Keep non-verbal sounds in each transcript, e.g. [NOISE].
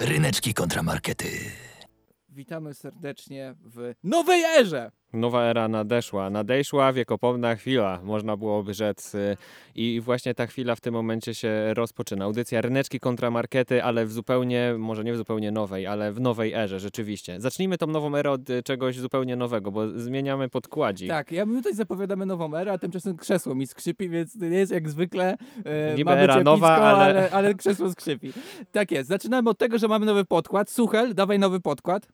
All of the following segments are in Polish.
Ryneczki kontramarkety. Witamy serdecznie w nowej erze! Nowa era nadeszła, nadeszła wiekopomna chwila, można byłoby rzec. y, I właśnie ta chwila w tym momencie się rozpoczyna. Audycja Ryneczki kontra Markety, ale w zupełnie, może nie w zupełnie nowej, ale w nowej erze, rzeczywiście. Zacznijmy tą nową erę od y, czegoś zupełnie nowego, bo zmieniamy podkładzik. Tak, ja my tutaj zapowiadamy nową erę, a tymczasem krzesło mi skrzypi, więc to nie jest jak zwykle. E, Niby era epicko, nowa, ale- ale... ale krzesło skrzypi. Tak jest. Zaczynamy od tego, że mamy nowy podkład. Suchel, dawaj nowy podkład.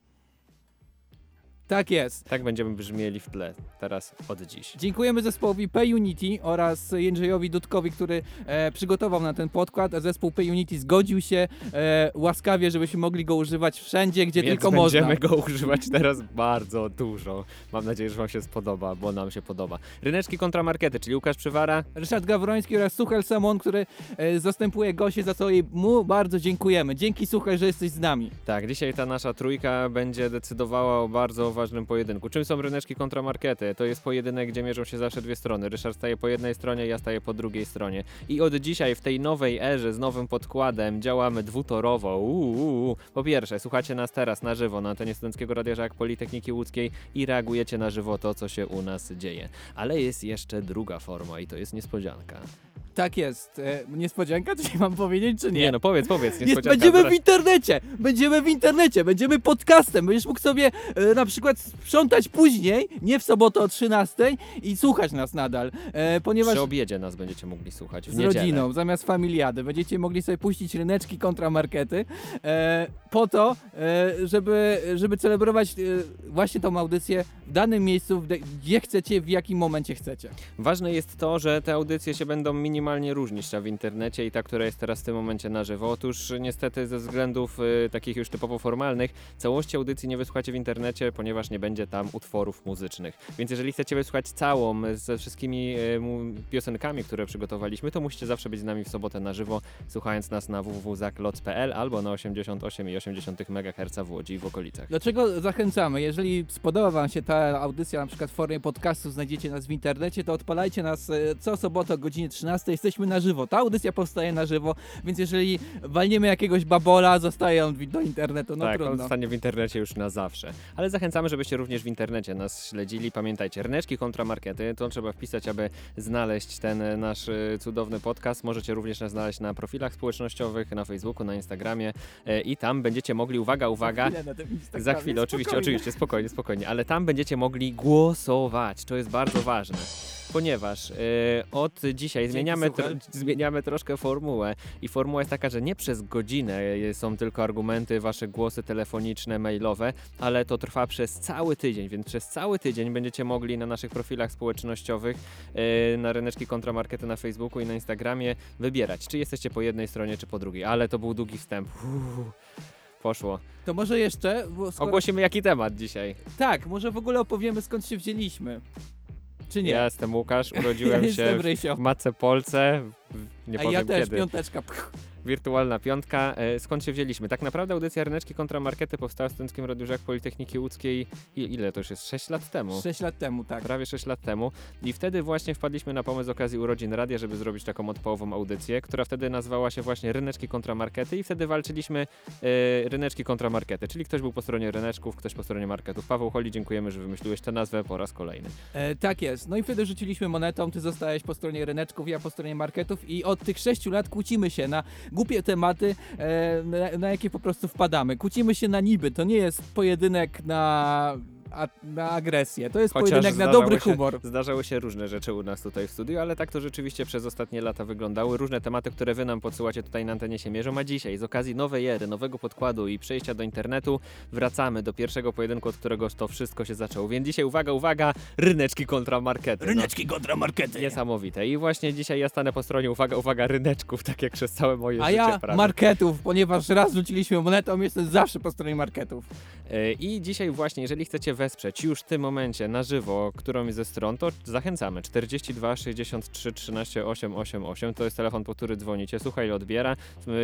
Tak jest. Tak będziemy brzmieli w tle teraz od dziś. Dziękujemy zespołowi P-Unity oraz Jędrzejowi Dudkowi, który e, przygotował na ten podkład, a zespół P-Unity zgodził się e, łaskawie, żebyśmy mogli go używać wszędzie, gdzie Więc tylko można. będziemy go używać teraz bardzo dużo. Mam nadzieję, że wam się spodoba, bo nam się podoba. Ryneczki kontra Markety, czyli Łukasz Przywara, Ryszard Gawroński oraz Suchel Samon, który e, zastępuje Gosię, za co jej mu bardzo dziękujemy. Dzięki Suchel, że jesteś z nami. Tak, dzisiaj ta nasza trójka będzie decydowała o bardzo ważnym pojedynku. Czym są ryneczki kontra markety? To jest pojedynek, gdzie mierzą się zawsze dwie strony. Ryszard staje po jednej stronie, ja staję po drugiej stronie. I od dzisiaj w tej nowej erze z nowym podkładem działamy dwutorowo. Uuu. Po pierwsze, słuchacie nas teraz na żywo na antenie Studenckiego Radia Żak Politechniki Łódzkiej i reagujecie na żywo to, co się u nas dzieje. Ale jest jeszcze druga forma i to jest niespodzianka. Tak jest. E, niespodzianka, czy mam powiedzieć, czy nie? Nie, no powiedz, powiedz, Jest, niespodzianka. będziemy zaraz- w internecie! Będziemy w internecie, będziemy podcastem. Będziesz mógł sobie e, na przykład sprzątać później, nie w sobotę o 13 i słuchać nas nadal, e, ponieważ Przy obiedzie nas będziecie mogli słuchać w z niedzielę. rodziną, zamiast familiady. Będziecie mogli sobie puścić ryneczki kontra markety e, po to, e, żeby, żeby celebrować e, właśnie tą audycję w danym miejscu, w de- gdzie chcecie, w jakim momencie chcecie. Ważne jest to, że te audycje się będą minimalnie różnić ta w internecie i ta, która jest teraz w tym momencie na żywo. Otóż niestety ze względów y, takich już typowo formalnych całości audycji nie wysłuchacie w internecie, ponieważ nie będzie tam utworów muzycznych. Więc jeżeli chcecie wysłuchać całą y, ze wszystkimi y, piosenkami, które przygotowaliśmy, to musicie zawsze być z nami w sobotę na żywo, słuchając nas na www.zakloc.pl albo na 88,8 MHz w Łodzi i w okolicach. Dlaczego zachęcamy? Jeżeli spodoba Wam się ta audycja na przykład w formie podcastu, znajdziecie nas w internecie, to odpalajcie nas e, co sobotę o godzinie 13. Jesteśmy na żywo. Ta audycja powstaje na żywo, więc jeżeli walniemy jakiegoś babola, zostaje on do internetu. No tak, on trudno. zostanie w internecie już na zawsze. Ale zachęcamy, żebyście również w internecie nas śledzili. Pamiętajcie, ryneczki kontra markety, to trzeba wpisać, aby znaleźć ten nasz e, cudowny podcast. Możecie również nas znaleźć na profilach społecznościowych, na Facebooku, na Instagramie e, i tam będziecie mogli, uwaga, uwaga, Za chwilę, oczywiście, oczywiście, spokojnie, spokojnie, ale tam będziecie mogli głosować, to jest bardzo ważne. Ponieważ e, od dzisiaj zmieniamy, tro, [LAUGHS] zmieniamy troszkę formułę i formuła jest taka, że nie przez godzinę e, są tylko argumenty, wasze głosy telefoniczne, mailowe, ale to trwa przez cały tydzień, więc przez cały tydzień będziecie mogli na naszych profilach społecznościowych, e, na Ryneczki Kontramarkety na Facebooku i na Instagramie wybierać, czy jesteście po jednej stronie, czy po drugiej. Ale to był długi wstęp. Uuu, poszło. To może jeszcze... Skoro... Ogłosimy jaki temat dzisiaj. Tak, może w ogóle opowiemy skąd się wzięliśmy. Czy nie? Ja jestem Łukasz, urodziłem ja się w. Matce Polce, nie A powiem ja też, kiedy. piąteczka. Pch. Wirtualna piątka. E, Skąd się wzięliśmy? Tak naprawdę audycja Ryneczki kontra Markety powstała w Studenckim Radiu Żak Politechniki Łódzkiej i ile to już jest? 6 lat temu. Sześć lat temu, tak. Prawie 6 lat temu i wtedy właśnie wpadliśmy na pomysł z okazji urodzin radia, żeby zrobić taką odpołową audycję, która wtedy nazywała się właśnie Ryneczki kontra Markety i wtedy walczyliśmy e, Ryneczki kontra Markety, czyli ktoś był po stronie ryneczków, ktoś po stronie marketów. Paweł Holi, dziękujemy, że wymyśliłeś tę nazwę po raz kolejny. E, tak jest. No i wtedy rzuciliśmy monetą, ty zostałeś po stronie ryneczków, ja po stronie marketów i od tych sześciu lat kłócimy się na głupie tematy, e, na, na jakie po prostu wpadamy. Kłócimy się na niby, to nie jest pojedynek na, a, na agresję, to jest Chociaż pojedynek na dobry się- humor. Zdarzały się różne rzeczy u nas tutaj w studiu, ale tak to rzeczywiście przez ostatnie lata wyglądały. Różne tematy, które wy nam podsyłacie tutaj na antenie się mierzą, a dzisiaj z okazji nowej ery, nowego podkładu i przejścia do internetu wracamy do pierwszego pojedynku, od którego to wszystko się zaczęło. Więc dzisiaj uwaga, uwaga, ryneczki kontra markety. No, Ryneczki kontramarkety. Niesamowite. I właśnie dzisiaj ja stanę po stronie, uwaga, uwaga, ryneczków, tak jak przez całe moje A życie ja prawie. marketów, ponieważ raz rzuciliśmy monetą, jestem zawsze po stronie marketów. E, I dzisiaj właśnie, jeżeli chcecie wesprzeć już w tym momencie na żywo którąś ze stron, to zachęcamy. 42 63 13 888 to jest telefon, po który dzwonicie. Słuchaj, odbiera.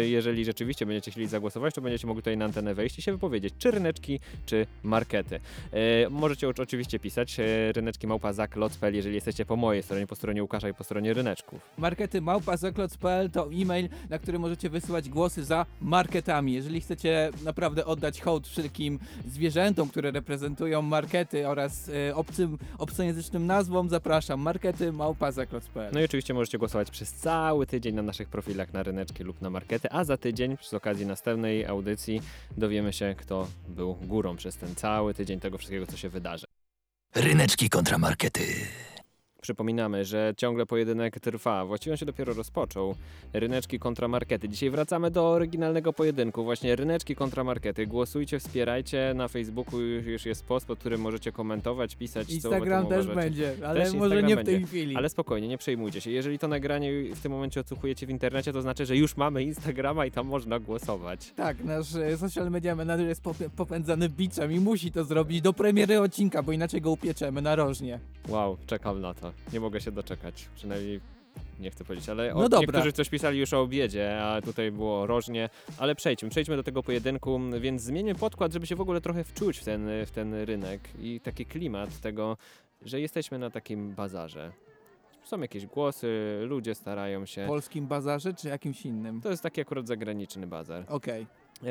Jeżeli rzeczywiście będziecie chcieli zagłosować, to będziecie mogli tutaj na antenę wejść i się wypowiedzieć, czy ryneczki, czy markety. E, możecie oczy- oczywiście pisać e, ryneczki małpa zakloc.pl, jeżeli jesteście po mojej stronie, po stronie Łukasza i po stronie ryneczków. Markety małpa.zakloc.pl to e-mail, na który możecie wysyłać głosy za marketami. Jeżeli chcecie naprawdę oddać hołd wszelkim zwierzętom, które reprezentują markety oraz e, obcym, obcojęzycznym nazwom, zapraszam. Markety małpa.zakloc.pl No i oczywiście możecie głosować przez cały tydzień na naszych profilach na ryneczki lub na markety, a za tydzień przy okazji następnej audycji dowiemy się, kto był górą przez ten cały tydzień tego wszystkiego, co się wydarzy. Ryneczki kontra markety. Przypominamy, że ciągle pojedynek trwa. Właściwie on się dopiero rozpoczął. Ryneczki kontra markety. Dzisiaj wracamy do oryginalnego pojedynku. Właśnie ryneczki kontra markety. Głosujcie, wspierajcie. Na Facebooku już już jest post, pod którym możecie komentować, pisać, co Instagram tym też uważacie. będzie, ale Też może nie w będzie. tej chwili. Ale spokojnie, nie przejmujcie się. Jeżeli to nagranie w tym momencie odsłuchujecie w internecie, to znaczy, że już mamy Instagrama i tam można głosować. Tak, nasz e, social media manager jest pop- popędzany biczem i musi to zrobić do premiery odcinka, bo inaczej go upieczemy narożnie. Wow, czekam na to. Nie mogę się doczekać. Przynajmniej nie chcę powiedzieć, ale No o, dobra. niektórzy coś pisali już o obiedzie, a tutaj było rożnie. Ale przejdźmy, przejdźmy do tego pojedynku, więc zmieńmy podkład, żeby się w ogóle trochę wczuć w ten, w ten rynek i taki klimat tego, że jesteśmy na takim bazarze. Są jakieś głosy, ludzie starają się. polskim bazarze czy jakimś innym? To jest taki akurat zagraniczny bazar. Okej. E,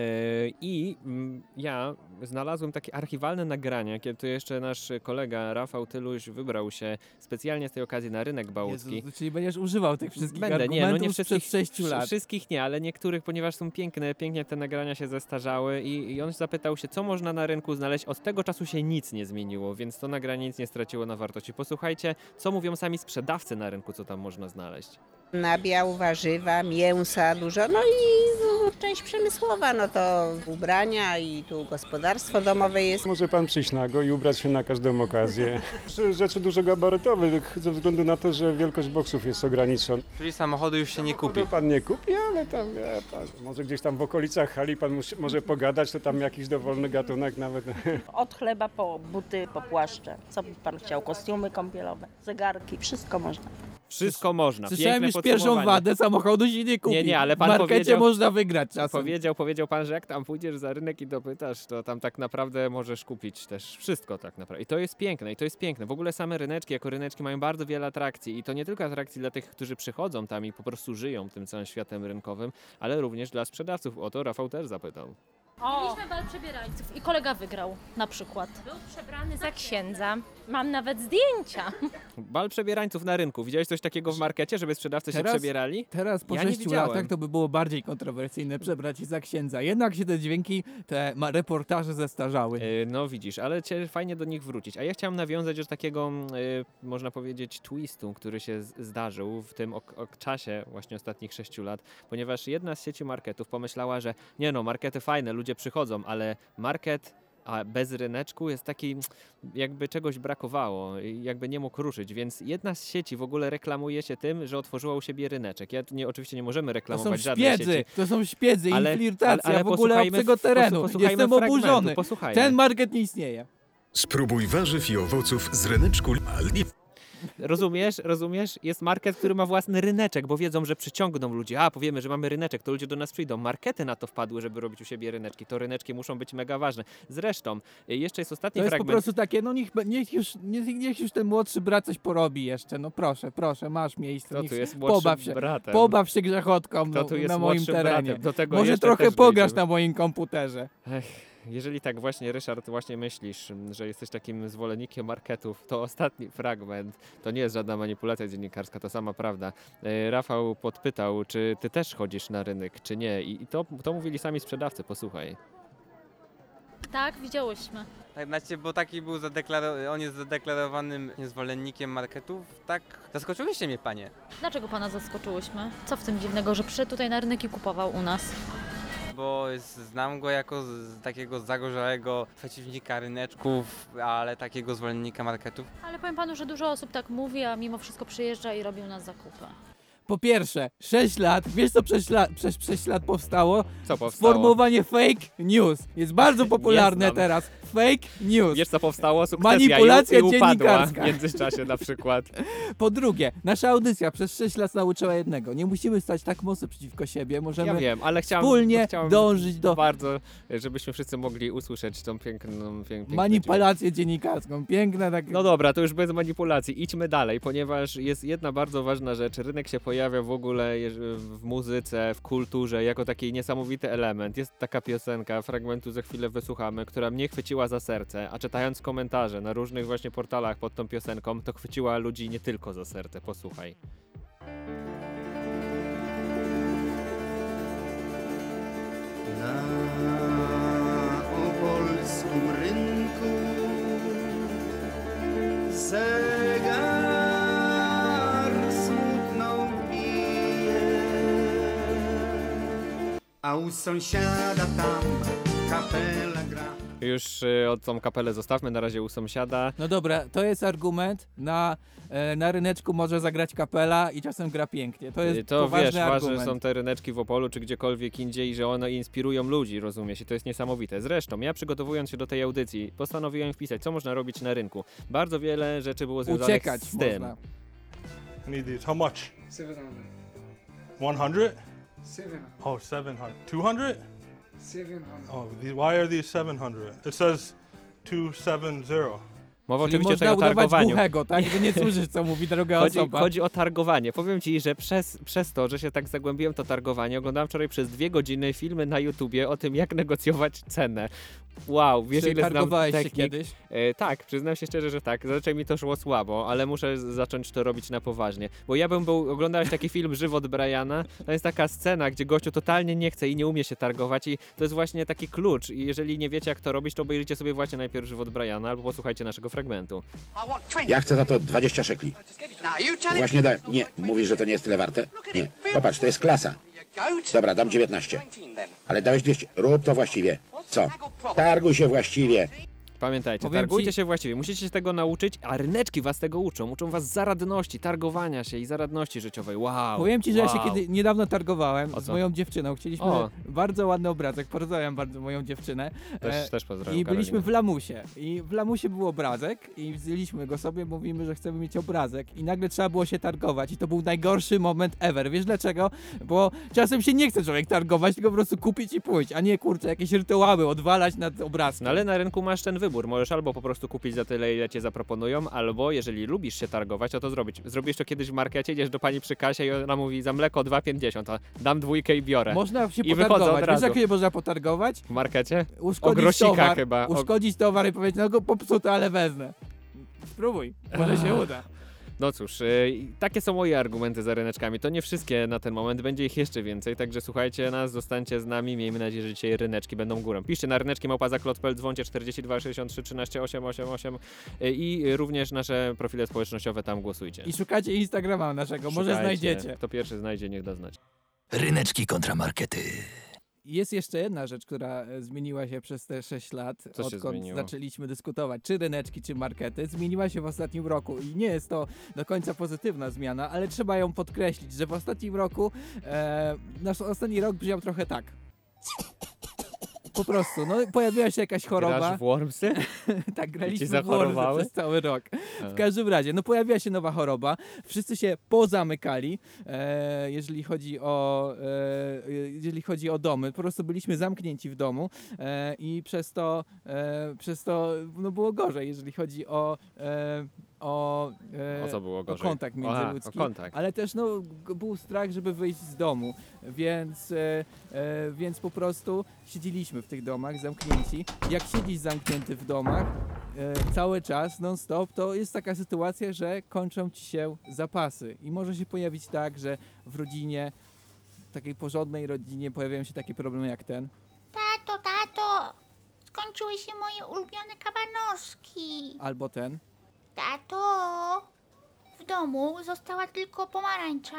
I mm, ja znalazłem takie archiwalne nagrania, kiedy to jeszcze nasz kolega Rafał Tyluś wybrał się specjalnie z tej okazji na rynek bałtycki. Jezu, czyli będziesz używał tych wszystkich Będę, nie, no nie wszystkich, 6 wsz- lat. Wszystkich nie, ale niektórych, ponieważ są piękne, pięknie te nagrania się zestarzały i, i on zapytał się, co można na rynku znaleźć. Od tego czasu się nic nie zmieniło, więc to nagranie nic nie straciło na wartości. Posłuchajcie, co mówią sami sprzedawcy na rynku, co tam można znaleźć. Nabiał, warzywa, mięsa dużo, no i część przemysłowa, no to ubrania i tu gospodarstwo domowe jest. Może pan przyjść nago i ubrać się na każdą okazję. Rzeczy- Rzeczy dużo gabarytowych ze względu na to, że wielkość boksów jest ograniczona. Czyli samochodu już się nie kupi. Pan nie kupi, ale tam wie pan, może gdzieś tam w okolicach hali pan musi, może pogadać, to tam jakiś dowolny gatunek nawet. Od chleba po buty, po płaszcze. Co by pan chciał? Kostiumy kąpielowe, zegarki, wszystko można. Wszystko można. Słyszałem już pierwszą wadę, samochodu się nie kupi. Nie, nie, ale pan W markecie powiedział- można wygrać czasem. Powiedział, powiedział pan, że jak tam pójdziesz za rynek i dopytasz, to tam tak naprawdę możesz kupić też wszystko tak naprawdę. I to jest piękne, i to jest piękne. W ogóle same ryneczki, jako ryneczki mają bardzo wiele atrakcji i to nie tylko atrakcji dla tych, którzy przychodzą tam i po prostu żyją tym całym światem rynkowym, ale również dla sprzedawców. O to Rafał też zapytał. Mieliśmy bal przebierańców i kolega wygrał na przykład. Był przebrany za księdza. Mam nawet zdjęcia. Bal przebierańców na rynku. Widziałeś coś takiego w markecie, żeby sprzedawcy Teraz- się przebierali? Teraz po Ja nie 6 widziałem. latach to by było bardziej kontrowersyjne przebrać się za księdza. Jednak się te dźwięki, te reportaże zestarzały. E, No widzisz, ale cię fajnie do nich wrócić. A ja chciałem nawiązać do takiego, e, można powiedzieć, twistu, który się zdarzył w tym ok- ok- czasie właśnie ostatnich sześciu lat, ponieważ jedna z sieci marketów pomyślała, że nie no, markety fajne, ludzie przychodzą, ale market a bez ryneczku jest taki, jakby czegoś brakowało, jakby nie mógł ruszyć, więc jedna z sieci w ogóle reklamuje się tym, że otworzyła u siebie ryneczek. Ja nie, oczywiście nie możemy To są reklamować żadnej szpiedzy, sieci. to są szpiedzy Ale- i flirtacja ale w ogóle obcego terenu. Jestem oburzony. Ten market nie istnieje. Spróbuj warzyw i owoców z ryneczku. Rozumiesz, rozumiesz? Jest market, który ma własny ryneczek, bo wiedzą, że przyciągną ludzi. A, powiemy, że mamy ryneczek, to ludzie do nas przyjdą. Markety na to wpadły, żeby robić u siebie ryneczki. To ryneczki muszą być mega ważne. Zresztą, y, jeszcze jest ostatni To jest po fragment. prostu takie, no niech, niech, już, niech, niech już ten młodszy brat coś porobi jeszcze. No proszę, proszę, masz miejsce. Kto tu jest młodszym pobaw się, bratem? pobaw się grzechotką no, na moim terenie. bratem? Do tego Może trochę pograsz na moim komputerze. Ech, jeżeli tak właśnie, Ryszard, właśnie myślisz, że jesteś takim zwolennikiem marketów, to ostatni fragment, to nie jest żadna manipulacja dziennikarska, to sama prawda. E, Rafał podpytał, czy ty też chodzisz na rynek, czy nie. I, i to, to mówili sami sprzedawcy, posłuchaj. Tak, widziałyśmy. Tak, znaczy, bo taki był zadeklarowany, on jest zadeklarowanym zwolennikiem marketów. Tak, zaskoczyłyście mnie panie. Dlaczego pana zaskoczyłyśmy? Co w tym dziwnego, że przyszedł tutaj na rynek i kupował u nas? Bo znam go jako z, takiego zagorzałego przeciwnika ryneczków, ale takiego zwolennika marketów. Ale powiem panu, że dużo osób tak mówi, a mimo wszystko przyjeżdża i robi u nas zakupy. Po pierwsze, 6 lat, wiesz co przez, przez 6 lat powstało? Co powstało? Sformułowanie fake news. Jest bardzo [LAUGHS] popularne znam. teraz. Fake news. Wiesz co powstało? Sukcesja Manipulacja i, i upadła dziennikarska. [LAUGHS] w międzyczasie na przykład. Po drugie, nasza audycja przez 6 lat nauczyła jednego. Nie musimy stać tak mocno przeciwko siebie, możemy Ja wiem, ale chciałem, wspólnie chciałem dążyć do bardzo, żebyśmy wszyscy mogli usłyszeć tą piękną, pięk, manipulację dziennikarską. Piękne tak. No dobra, to już bez manipulacji. Idźmy dalej, ponieważ jest jedna bardzo ważna rzecz. Rynek się pojawia w ogóle w muzyce, w kulturze jako taki niesamowity element. Jest taka piosenka, fragmentu za chwilę wysłuchamy, która mnie chwyciła za serce, a czytając komentarze na różnych właśnie portalach pod tą piosenką, to chwyciła ludzi nie tylko za serce. Posłuchaj. Na opolskim rynku a u sąsiada tam kapela gra. Już y, od tą kapelę zostawmy na razie u sąsiada. No dobra, to jest argument. Na, e, na ryneczku może zagrać kapela i czasem gra pięknie. To jest Y, To poważny wiesz, argument. ważne są te ryneczki w Opolu czy gdziekolwiek indziej, że one inspirują ludzi, rozumiesz? I to jest niesamowite. Zresztą, ja przygotowując się do tej audycji, postanowiłem wpisać, co można robić na rynku. Bardzo wiele rzeczy było związanych Uciekać z tym. można. Need these. How much? 700. 100? 700. Oh, 700. 200? 700. Oh, these, why are these 700? It says 270. Mowa Czyli oczywiście można tutaj o udawać targowaniu. głuchego, tak? Że nie słyszysz, co mówi droga Chodzi, osoba. chodzi o targowanie. Powiem ci, że przez, przez to, że się tak zagłębiłem to targowanie, oglądałem wczoraj przez dwie godziny filmy na YouTubie o tym, jak negocjować cenę. Wow, wiesz Czy ile znam targowałeś się technik? kiedyś? E, tak, przyznam się szczerze, że tak. Zazwyczaj mi to szło słabo, ale muszę z- zacząć to robić na poważnie. Bo ja bym był, oglądałeś taki [LAUGHS] film Żywot Briana, to jest taka scena, gdzie gościu totalnie nie chce i nie umie się targować i to jest właśnie taki klucz. I jeżeli nie wiecie jak to robić, to obejrzyjcie sobie właśnie najpierw Żywot Briana albo posłuchajcie naszego fragmentu. Ja chcę za to 20 szekli. Właśnie dałem. Nie, mówisz, że to nie jest tyle warte? Nie. Popatrz, to jest klasa. Dobra, dam 19. Ale dałeś 200. Rób to właściwie. Co? Targuj się właściwie. Pamiętajcie, Powiem targujcie ci- się właściwie, musicie się tego nauczyć, a ryneczki was tego uczą. Uczą was zaradności, targowania się i zaradności życiowej. Wow. Powiem ci, że wow. ja się kiedy niedawno targowałem O z co? moją dziewczyną. Chcieliśmy O. bardzo ładny obrazek. Pozdrawiam bardzo moją dziewczynę. Też, E, też pozdrawiam I byliśmy Karolinę. w Lamusie. I w Lamusie był obrazek i wzięliśmy go sobie, mówimy, że chcemy mieć obrazek. I nagle trzeba było się targować. I to był najgorszy moment ever. Wiesz dlaczego? Bo czasem się nie chce człowiek targować, tylko po prostu kupić i pójść, a nie kurczę, jakieś rytuały odwalać nad obrazkiem. No ale na rynku masz ten wybór. Możesz albo po prostu kupić za tyle, ile cię zaproponują, albo jeżeli lubisz się targować, to to zrobić. Zrobisz to kiedyś w markecie, idziesz do pani przy kasie i ona mówi za mleko 2,50, a dam dwójkę i biorę. Można się I od potargować. Wiesz, razu. jak się można potargować? W markecie? Uszkodzić grosika towar, chyba. O- Uszkodzić towar i powiedzieć, no go popsute, ale wezmę. Spróbuj, może się [LAUGHS] uda. No cóż, yy, takie są moje argumenty za ryneczkami. To nie wszystkie na ten moment, będzie ich jeszcze więcej, także słuchajcie nas, zostańcie z nami. Miejmy nadzieję, że dzisiaj ryneczki będą górą. Piszcie na ryneczki małpazaklot.pl, dzwoncie 42 63 13 888 yy, i również nasze profile społecznościowe tam głosujcie. I szukacie Instagrama naszego, może Szukajcie. znajdziecie. Kto pierwszy znajdzie, niech da znać. Ryneczki kontramarkety. Jest jeszcze jedna rzecz, która e, zmieniła się przez te 6 lat, Co odkąd zaczęliśmy dyskutować, czy ryneczki, czy markety. Zmieniła się w ostatnim roku i nie jest to do końca pozytywna zmiana, ale trzeba ją podkreślić, że w ostatnim roku, e, nasz ostatni rok brzmiał trochę tak. Po prostu, no pojawiła się jakaś choroba. Grasz w Wormsy? [LAUGHS] tak, graliśmy w zachorowały? przez cały rok. W każdym razie, no pojawiła się nowa choroba, wszyscy się pozamykali, e, jeżeli chodzi o e, jeżeli chodzi o domy, po prostu byliśmy zamknięci w domu e, i przez to e, przez to no było gorzej, jeżeli chodzi o e, o, e, O co było gorzej? o kontakt Aha, międzyludzki, o kontakt. ale też no, był strach, żeby wyjść z domu, więc, e, e, więc po prostu siedzieliśmy w tych domach zamknięci. Jak siedzisz zamknięty w domach e, cały czas, non stop, to jest taka sytuacja, że kończą ci się zapasy i może się pojawić tak, że w rodzinie, takiej porządnej rodzinie pojawiają się takie problemy jak ten. Tato, tato, skończyły się moje ulubione kabanoski. Albo ten. Tato, w domu została tylko pomarańcza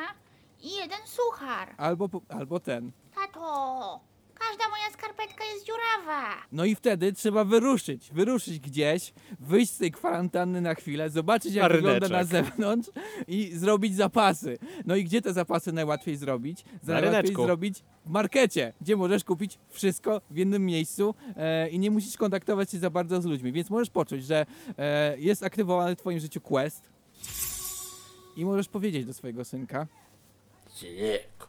i jeden suchar. Albo, albo ten. Tato, Każda moja skarpetka jest dziurawa. No i wtedy trzeba wyruszyć, wyruszyć gdzieś, wyjść z tej kwarantanny na chwilę, zobaczyć jak Na wygląda na zewnątrz i zrobić zapasy. No i gdzie te zapasy najłatwiej zrobić? Na najłatwiej ryneczku. zrobić w markecie, gdzie możesz kupić wszystko w jednym miejscu e, i nie musisz kontaktować się za bardzo z ludźmi, więc możesz poczuć, że e, jest aktywowany w twoim życiu quest i możesz powiedzieć do swojego synka, Synek,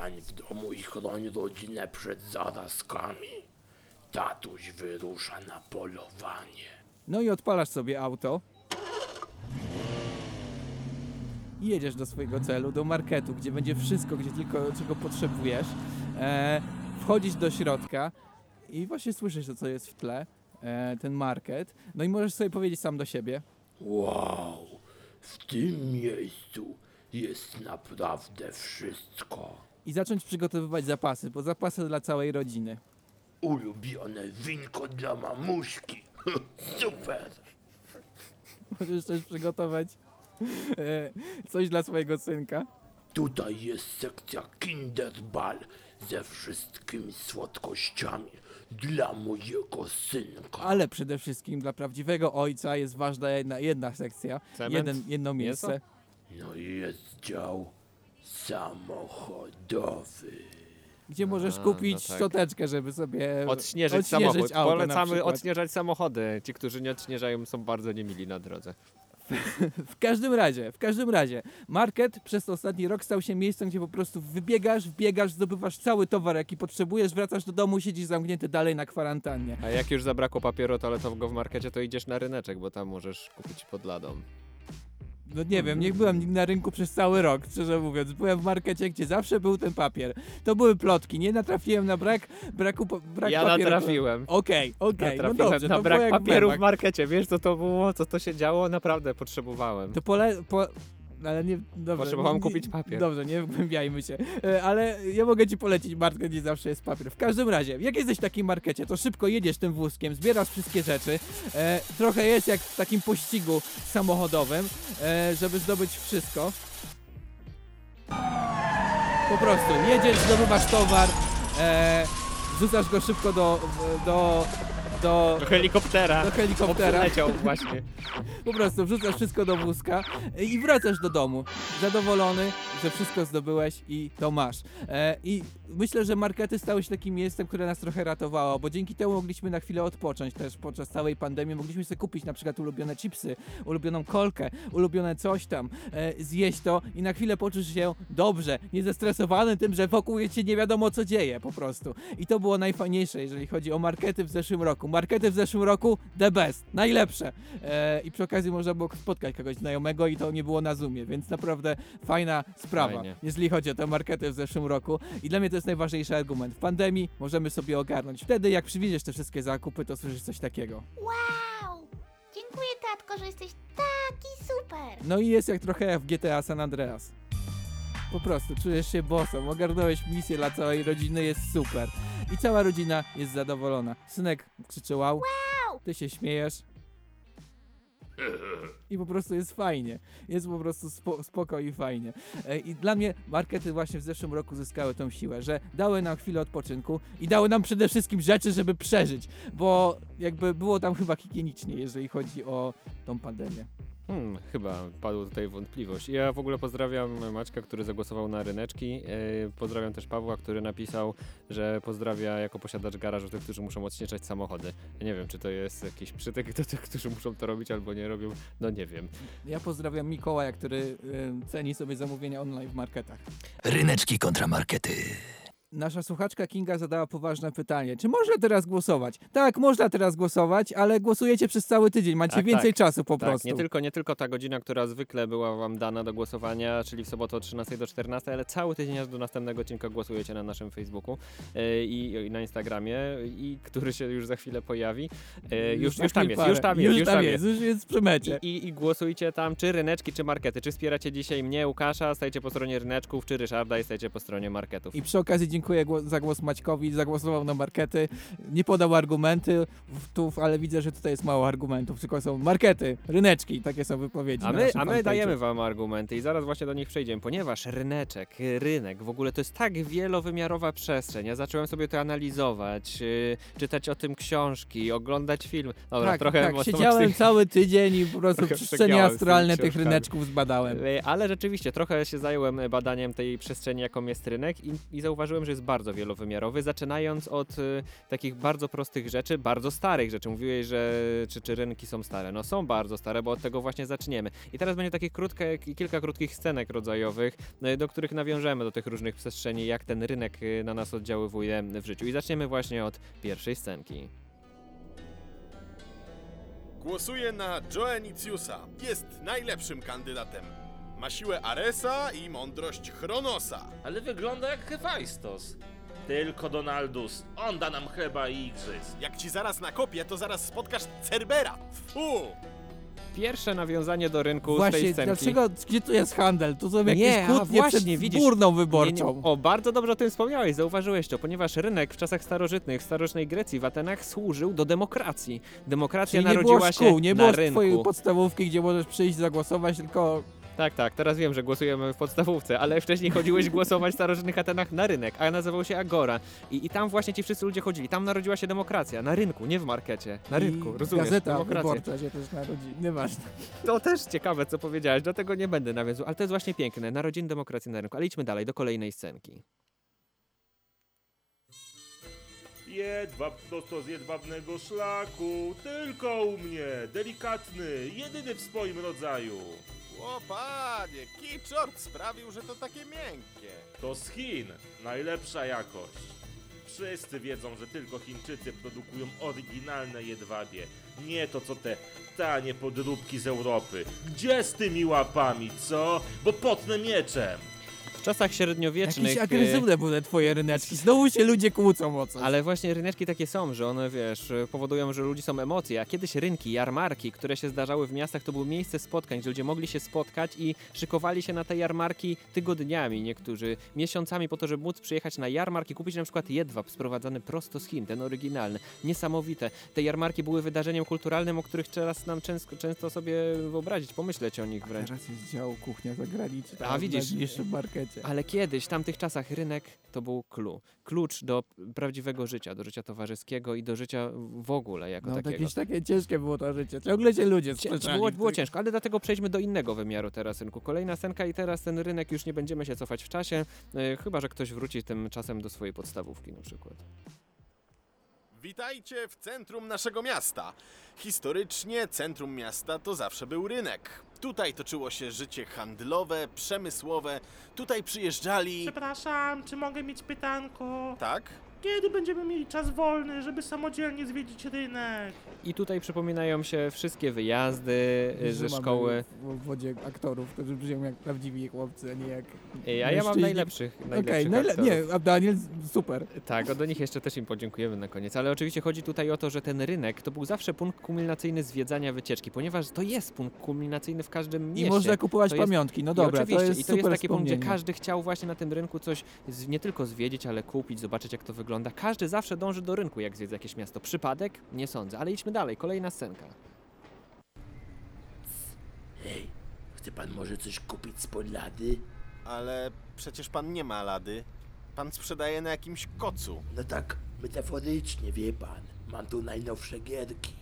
zostań w domu i chroń rodzinę przed zarazkami. Tatuś wyrusza na polowanie. No i odpalasz sobie auto. I jedziesz do swojego celu, do marketu, gdzie będzie wszystko, gdzie tylko czego potrzebujesz. E, wchodzisz do środka i właśnie słyszysz to, co jest w tle, e, ten market. No i możesz sobie powiedzieć sam do siebie. Wow, w tym miejscu jest naprawdę wszystko. I zacząć przygotowywać zapasy, bo zapasy dla całej rodziny. Ulubione winko dla mamuśki. [LAUGHS] Super. Możesz też przygotować e, coś dla swojego synka. Tutaj jest sekcja Kinderball ze wszystkimi słodkościami dla mojego synka. Ale przede wszystkim dla prawdziwego ojca jest ważna jedna, jedna sekcja, Cement? jeden, jedno Mięso? miejsce. No i jest dział samochodowy. Gdzie możesz A, kupić no tak. szczoteczkę, żeby sobie Odśnieżyć, samochód. auto Polecamy odśnieżać samochody. Ci, którzy nie odśnieżają, są bardzo niemili na drodze. W każdym razie, w każdym razie, market przez ostatni rok stał się miejscem, gdzie po prostu wybiegasz, wbiegasz, zdobywasz cały towar, jaki potrzebujesz, wracasz do domu, siedzisz zamknięty dalej na kwarantannie. A jak już zabrakło papieru toaletowego w markecie, to idziesz na ryneczek, bo tam możesz kupić pod ladą. No nie wiem, nie byłem na rynku przez cały rok, szczerze mówiąc. Byłem w markecie, gdzie zawsze był ten papier. To były plotki, nie natrafiłem na brak, braku, brak Ja papieru. natrafiłem. Okej, okej, no Natrafiłem dobrze. na brak papieru w markecie. Wiesz co to było? Co to się działo? Naprawdę potrzebowałem. To pole... Po... Ale nie, dobrze, Potrzebowałem nie- kupić papier. Dobrze, nie wgłębiajmy się. E, Ale ja mogę ci polecić markę, gdzie zawsze jest papier. W każdym razie, jak jesteś w takim markecie, to szybko jedziesz tym wózkiem, zbierasz wszystkie rzeczy. E, trochę jest jak w takim pościgu samochodowym, e, żeby zdobyć wszystko. Po prostu jedziesz, zdobywasz towar, e, wrzucasz go szybko do, do, do, Do helikoptera. Do helikoptera. Bo przyleciał właśnie. [LAUGHS] Po prostu wrzucasz wszystko do wózka i wracasz do domu. Zadowolony, że wszystko zdobyłeś i to masz. E, I myślę, że markety stały się takim miejscem, które nas trochę ratowało, bo dzięki temu mogliśmy na chwilę odpocząć też podczas całej pandemii. Mogliśmy sobie kupić na przykład ulubione chipsy, ulubioną kolkę, ulubione coś tam, e, zjeść to i na chwilę poczuć się dobrze, nie zestresowany tym, że wokół się nie wiadomo co dzieje po prostu. I to było najfajniejsze, jeżeli chodzi o markety w zeszłym roku. Markety w zeszłym roku the best, najlepsze. E, I przy okazji można było spotkać kogoś znajomego i to nie było na Zoomie, więc naprawdę fajna sprawa, Fajnie. jeżeli chodzi o te markety w zeszłym roku. I dla mnie to jest najważniejszy argument. W pandemii możemy sobie ogarnąć. Wtedy jak przywieziesz te wszystkie zakupy, to słyszysz coś takiego. Wow! Dziękuję, tatko, że jesteś taki super. No i jest jak trochę jak w GTA San Andreas. Po prostu czujesz się bossem, ogarnąłeś misję dla całej rodziny, jest super. I cała rodzina jest zadowolona. Synek krzyczy wow, ty się śmiejesz. I po prostu jest fajnie. Jest po prostu spo, spoko i fajnie. E, I dla mnie markety właśnie w zeszłym roku zyskały tą siłę, że dały nam chwilę odpoczynku i dały nam przede wszystkim rzeczy, żeby przeżyć, bo jakby było tam chyba higienicznie, jeżeli chodzi o tą pandemię. Hmm, chyba padła tutaj wątpliwość. Ja w ogóle pozdrawiam Maćka, który zagłosował na ryneczki. E, pozdrawiam też Pawła, który napisał, że pozdrawia jako posiadacz garażu tych, którzy muszą odśnieżać samochody. Nie wiem, czy to jest jakiś przytyk do tych, którzy muszą to robić albo nie robią. No nie wiem. Ja pozdrawiam Mikołaja, który y, ceni sobie zamówienia online w marketach. Ryneczki kontra markety. Nasza słuchaczka Kinga zadała poważne pytanie. Czy można teraz głosować? Tak, można teraz głosować, ale głosujecie przez cały tydzień. Macie Tak, więcej tak. czasu po tak, prostu. Nie tylko, nie tylko ta godzina, która zwykle była wam dana do głosowania, czyli w sobotę od 13 do 14, ale cały tydzień aż do następnego odcinka głosujecie na naszym Facebooku e, i, na Instagramie, i który się już za chwilę pojawi. E, już, już tam jest, już tam jest, Już tam jest, już jest przy mecie. I, i, I głosujcie tam, czy ryneczki, czy markety. Czy wspieracie dzisiaj mnie, Łukasza, stajecie po stronie ryneczków, czy Ryszarda i stajecie po stronie marketów. I przy okazji dziękuję za głos Maćkowi, zagłosował na markety, nie podał argumentów, ale widzę, że tutaj jest mało argumentów, tylko są markety, ryneczki, takie są wypowiedzi. A my, a my dajemy wam argumenty i zaraz właśnie do nich przejdziemy, ponieważ ryneczek, rynek, w ogóle to jest tak wielowymiarowa przestrzeń. Ja zacząłem sobie to analizować, yy, czytać o tym książki, oglądać film. Dobra, tak, trochę tak, siedziałem psych- cały tydzień i po prostu [LAUGHS] przestrzenie astralne tych ryneczków zbadałem. E, Ale rzeczywiście, trochę się zająłem badaniem tej przestrzeni, jaką jest rynek i, i zauważyłem, że jest bardzo wielowymiarowy, zaczynając od y, takich bardzo prostych rzeczy, bardzo starych rzeczy. Mówiłeś, że czy, czy rynki są stare. No są bardzo stare, bo od tego właśnie zaczniemy. I teraz będzie takich krótkie, kilka krótkich scenek rodzajowych, y, do których nawiążemy do tych różnych przestrzeni, jak ten rynek y, na nas oddziaływuje w życiu. I zaczniemy właśnie od pierwszej scenki. Głosuję na Joeniciusa. Jest najlepszym kandydatem. Ma siłę Aresa i mądrość Chronosa. Ale wygląda jak Hefajstos. Tylko Donaldus. On da nam chleba i igrzysk. Jak ci zaraz nakopię, to zaraz spotkasz Cerbera. Fu! Pierwsze nawiązanie do rynku z tej Właśnie, scenki. dlaczego, gdzie tu jest handel? Tu są jakieś Nie, a kłótnie właśnie, przed widzisz. urną Nie, wyborczą. nie, o, bardzo dobrze o tym wspomniałeś, zauważyłeś to, ponieważ rynek w czasach starożytnych, w starożytnej Grecji, w Atenach służył do demokracji. Demokracja Czyli nie narodziła było szkół, się nie na było rynku. twojej podstawówki, gdzie możesz przyjść zagłosować, tylko Tak, tak, teraz wiem, że głosujemy w podstawówce, ale wcześniej chodziłeś [LAUGHS] głosować w starożytnych Atenach na rynek, a nazywał się Agora. I, I tam właśnie ci wszyscy ludzie chodzili, tam narodziła się demokracja, na rynku, nie w markecie, na i rynku, rozumiesz? gazeta Demokracja. wyborcza się też narodzi. Nieważne. To też ciekawe, co powiedziałeś, do tego nie będę nawiązywał, ale to jest właśnie piękne, narodziny demokracji na rynku. Ale idźmy dalej, do kolejnej scenki. Jedwab prosto z jedwabnego szlaku. Tylko u mnie. Delikatny. Jedyny w swoim rodzaju. O panie, Kiczort sprawił, że to takie miękkie. To z Chin. Najlepsza jakość. Wszyscy wiedzą, że tylko Chińczycy produkują oryginalne jedwabie. Nie to co te tanie podróbki z Europy. Gdzie z tymi łapami, co? Bo potnę mieczem. W czasach średniowiecznych... Jakieś e, agresywne były te twoje ryneczki. Znowu się ludzie kłócą o coś. Ale właśnie ryneczki takie są, że one, wiesz, powodują, że ludzi są emocje, a kiedyś rynki, jarmarki, które się zdarzały w miastach, to było miejsce spotkań, gdzie ludzie mogli się spotkać i szykowali się na te jarmarki tygodniami, niektórzy miesiącami po to, żeby móc przyjechać na jarmark i kupić na przykład jedwab sprowadzany prosto z Chin, ten oryginalny. Niesamowite. Te jarmarki były wydarzeniem kulturalnym, o których teraz nam często, często sobie wyobrazić, pomyśleć o nich wręcz. Teraz jest dział kuchnia zagraniczna. A, widzisz. W najbliższym Ale kiedyś, w tamtych czasach rynek to był clue. Klucz do prawdziwego życia, do życia towarzyskiego i do życia w ogóle jako No takiego. jakieś takie ciężkie było to życie. Ciągle się ludzie sprzeczali. Było, było ciężko, ale dlatego przejdźmy do innego wymiaru teraz rynku. Kolejna scenka i teraz ten rynek już nie będziemy się cofać w czasie, e, chyba że ktoś wróci tym czasem do swojej podstawówki na przykład. Witajcie w centrum naszego miasta. Historycznie centrum miasta to zawsze był rynek. Tutaj toczyło się życie handlowe, przemysłowe. Tutaj przyjeżdżali. Przepraszam, czy mogę mieć pytanko? Tak? Kiedy będziemy mieli czas wolny, żeby samodzielnie zwiedzić rynek? I tutaj przypominają się wszystkie wyjazdy Że ze szkoły. W, w wodzie aktorów, którzy brzmią jak prawdziwi chłopcy, a nie jak. Ej, a ja mam mężczyźni. najlepszych. Okej, najlepszych najle- aktorów. nie, a Daniel super. Tak, o do nich jeszcze też im podziękujemy na koniec. Ale oczywiście chodzi tutaj o to, że ten rynek to był zawsze punkt kulminacyjny zwiedzania wycieczki, ponieważ to jest punkt kulminacyjny w każdym I mieście. można kupować To jest- pamiątki, no I dobra, to oczywiście. jest I to jest super taki punkt, gdzie wspomnienie. każdy chciał właśnie na tym rynku coś z, nie tylko zwiedzić, ale kupić, zobaczyć jak to wygląda. Każdy zawsze dąży do rynku, jak zwiedza jakieś miasto. Przypadek? Nie sądzę, ale idźmy dalej. Kolejna scenka. Hej, chce pan może coś kupić z podlady? Ale przecież pan nie ma lady. Pan sprzedaje na jakimś kocu. No tak, metaforycznie, wie pan. Mam tu najnowsze gierki.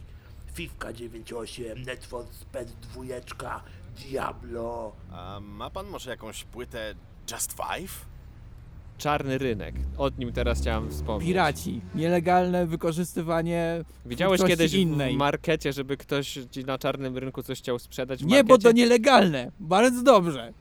Fifka 98, Net for Speed 2, Diablo. A ma pan może jakąś płytę Just Five? Czarny rynek. O nim teraz chciałem wspomnieć. Piraci, nielegalne wykorzystywanie Widziałeś kiedyś innej. w markecie, żeby ktoś ci na czarnym rynku coś chciał sprzedać Nie, bo to nielegalne. Bardzo dobrze.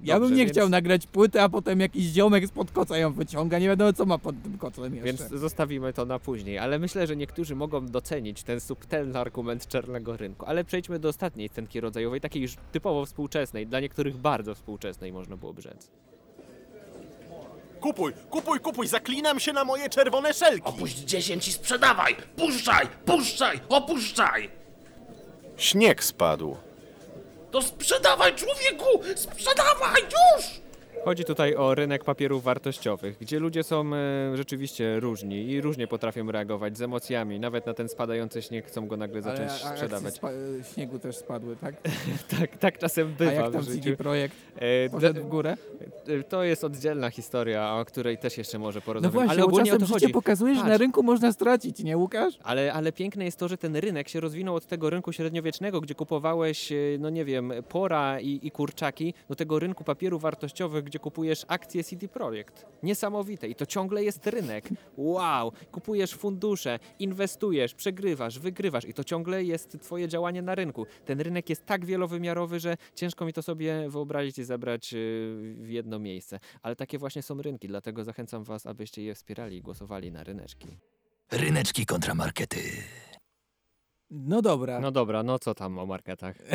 Ja Dobrze, bym nie więc- chciał nagrać płyty, a potem jakiś ziomek spod koca ją wyciąga. Nie wiadomo, co ma pod tym kocem jeszcze. Więc zostawimy to na później, ale myślę, że niektórzy mogą docenić ten subtelny argument czarnego rynku. Ale przejdźmy do ostatniej scenki rodzajowej, takiej już typowo współczesnej, dla niektórych bardzo współczesnej można byłoby rzec. Kupuj, kupuj, kupuj, zaklinam się na moje czerwone szelki. Puść 10 i sprzedawaj! Puszczaj, puszczaj, opuszczaj! Śnieg spadł. To sprzedawaj, człowieku! Sprzedawaj, już! Chodzi tutaj o rynek papierów wartościowych, gdzie ludzie są e, rzeczywiście różni i różnie potrafią reagować z emocjami. Nawet na ten spadający śnieg chcą go nagle zacząć Ale a- sprzedawać. spa- śniegu też spadły, tak? [LAUGHS] tak, tak czasem bywa A jak tam w. CD Projekt E, poszedł w górę? e, To jest oddzielna historia, o której też jeszcze może No porozmawiamy. właśnie, ale ogólnie o to chodzi. pokazuje, że na rynku można stracić, nie Łukasz? Ale, ale piękne jest to, że ten rynek się rozwinął od tego rynku średniowiecznego, gdzie kupowałeś, no nie wiem, pora i, i kurczaki, do tego rynku papierów wartościowych, gdzie kupujesz akcje CD Projekt. Niesamowite i to ciągle jest rynek. Wow! Kupujesz fundusze, inwestujesz, przegrywasz, wygrywasz i to ciągle jest twoje działanie na rynku. Ten rynek jest tak wielowymiarowy, że ciężko mi to sobie wyobrazić i zebrać e, w jedno miejsce. Ale takie właśnie są rynki, dlatego zachęcam was, abyście je wspierali i głosowali na ryneczki. Ryneczki kontramarkety. No dobra. No dobra, no co tam o marketach? [LAUGHS]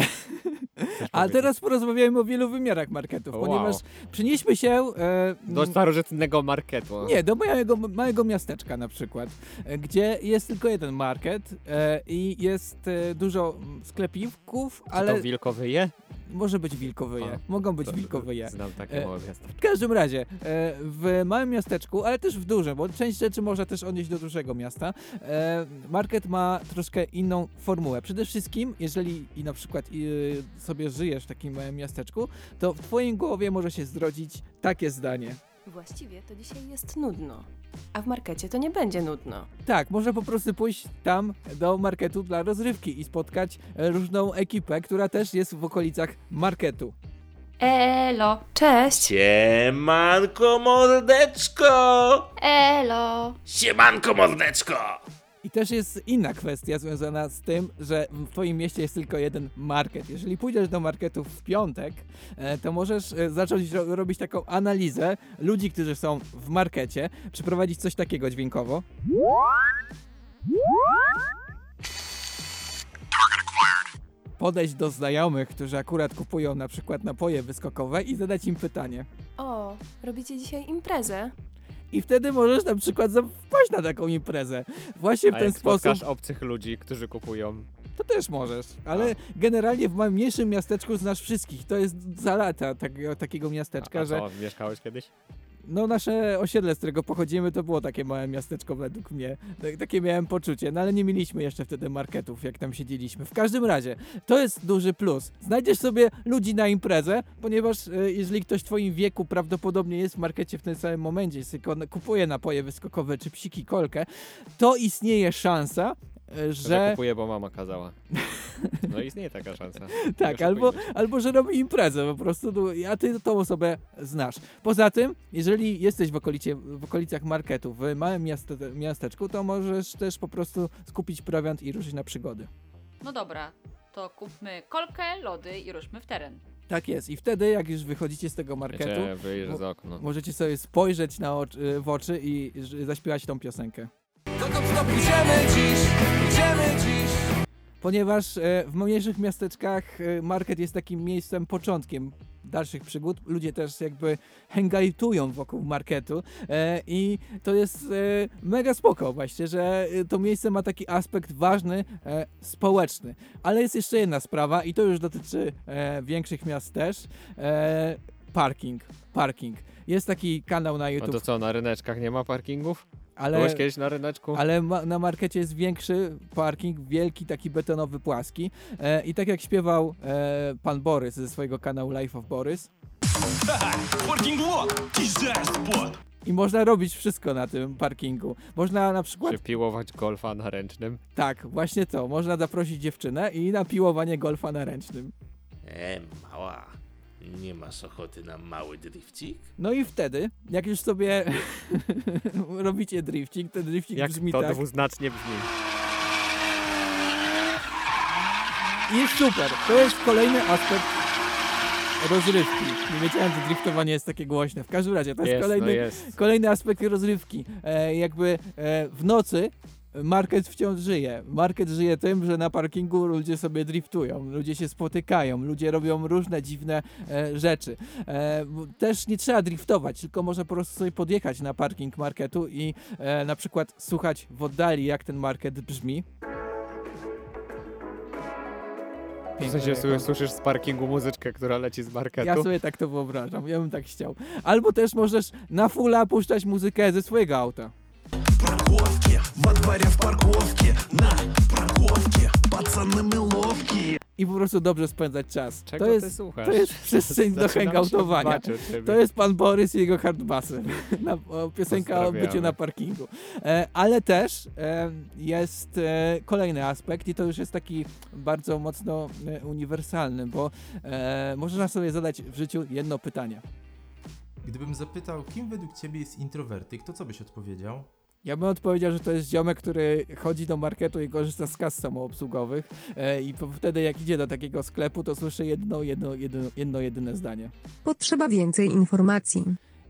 A teraz porozmawiajmy o wielu wymiarach marketów, Wow. ponieważ przenieśmy się... E, Do starożytnego marketu. Nie, do małego, małego miasteczka na przykład, e, gdzie jest tylko jeden market e, i jest e, dużo sklepików, Czy ale to wilkowyje? może być wilkowyje, A, mogą być to wilkowyje. Znam takie E, małe miasta. W każdym razie, e, w małym miasteczku, ale też w dużym, bo część rzeczy można też odnieść do dużego miasta, market ma troszkę inną formułę. Przede wszystkim, jeżeli i na przykład e, sobie żyjesz w takim małym miasteczku, to w twojej głowie może się zrodzić takie zdanie. Właściwie to dzisiaj jest nudno. A w markecie to nie będzie nudno. Tak, można po prostu pójść tam do marketu dla rozrywki i spotkać e, różną ekipę, która też jest w okolicach marketu. Elo! Cześć! Siemanko mordeczko! Elo! Siemanko mordeczko! I też jest inna kwestia związana z tym, że w twoim mieście jest tylko jeden market. Jeżeli pójdziesz do marketu w piątek, e, to możesz e, zacząć ro robić taką analizę ludzi, którzy są w markecie, przeprowadzić coś takiego dźwiękowo. Podejść do znajomych, którzy akurat kupują na przykład napoje wyskokowe i zadać im pytanie. O, robicie dzisiaj imprezę? I wtedy możesz na przykład wpaść na taką imprezę. Właśnie w A ten jak sposób. obcych ludzi, którzy kupują. To też możesz, ale generalnie w mniejszym miasteczku znasz wszystkich. To jest zalata takiego, takiego miasteczka, A że co, mieszkałeś kiedyś? No nasze osiedle, z którego pochodzimy, to było takie małe miasteczko według mnie. Tak- Takie miałem poczucie, no ale nie mieliśmy jeszcze wtedy marketów, jak tam siedzieliśmy. W każdym razie, to jest duży plus. Znajdziesz sobie ludzi na imprezę, ponieważ e, jeżeli ktoś w twoim wieku prawdopodobnie jest w markecie w tym samym momencie, kupuje napoje wyskokowe czy psiki kolkę, to istnieje szansa, Że że... kupuję, bo mama kazała. No istnieje taka szansa. [LAUGHS] Tak, albo, albo że robi imprezę po prostu, no, a ty tą osobę znasz. Poza tym, jeżeli jesteś w, okolicie, w okolicach marketu, w małym miaste, miasteczku, to możesz też po prostu skupić prowiant i ruszyć na przygody. No dobra, to kupmy kolkę, lody i ruszmy w teren. Tak jest. I wtedy, jak już wychodzicie z tego marketu, Wiecie, wyjrzę z okna. możecie sobie spojrzeć na oczy, w oczy i zaśpiewać tą piosenkę. Dokąd to pójdziemy dziś? Idziemy dziś. Ponieważ e, w mniejszych miasteczkach e, market jest takim miejscem, początkiem dalszych przygód. Ludzie też jakby hangajtują wokół marketu e, i to jest e, mega spoko właśnie, że e, to miejsce ma taki aspekt ważny, e, społeczny. Ale jest jeszcze jedna sprawa i to już dotyczy e, większych miast też. E, parking. Parking. Jest taki kanał na No YouTube. to co, na ryneczkach nie ma parkingów? Ale- Byłeś kiedyś na ryneczku? Ale ma, na markecie jest większy parking, wielki, taki betonowy, płaski. E, I tak jak śpiewał e, pan Borys ze swojego kanału Life of Borys. [LAUGHS] Parking lot, disaster spot. I można robić wszystko na tym parkingu. Można na przykład. Czy piłować golfa na ręcznym? Tak, właśnie to. Można zaprosić dziewczynę i na piłowanie golfa na ręcznym. E, mała, nie masz ochoty na mały drifcik? No i wtedy, jak już sobie [LAUGHS] robicie drifting, ten drifting Jak brzmi to tak. dwuznacznie brzmi. I jest super. To jest kolejny aspekt rozrywki. Nie wiedziałem, że driftowanie jest takie głośne. W każdym razie, to jest, Jest, no kolejny, jest. kolejny aspekt rozrywki. E, jakby e, w nocy market wciąż żyje. Market żyje tym, że na parkingu ludzie sobie driftują, ludzie się spotykają, ludzie robią różne dziwne e, rzeczy. E, też nie trzeba driftować, tylko można po prostu sobie podjechać na parking marketu i e, na przykład słuchać w oddali, jak ten market brzmi. W sensie jako- słyszysz z parkingu muzyczkę, która leci z marketu? Ja sobie tak to wyobrażam, ja bym tak chciał. Albo też możesz na fulla puszczać muzykę ze swojego auta Во дворе в парковке, на парковке Пацаны мы ловкие I po prostu dobrze spędzać czas. Czego to ty jest, słuchasz? To jest przestrzeń [LAUGHS] do Zaczynam się hangoutowania. bać o ciebie. To jest pan Borys i jego hardbasy. [LAUGHS] Na, o, piosenka o byciu Pozdrawiamy. na parkingu. E, ale też e, jest e, kolejny aspekt i to już jest taki bardzo mocno e, uniwersalny, bo e, można sobie zadać w życiu jedno pytanie. Gdybym zapytał, kim według ciebie jest introwertyk, to co byś odpowiedział? Ja bym odpowiedział, że to jest ziomek, który chodzi do marketu i korzysta z kas samoobsługowych e, i po, wtedy jak idzie do takiego sklepu, to słyszy jedno, jedno, jedno, jedno jedyne zdanie. Potrzeba więcej informacji.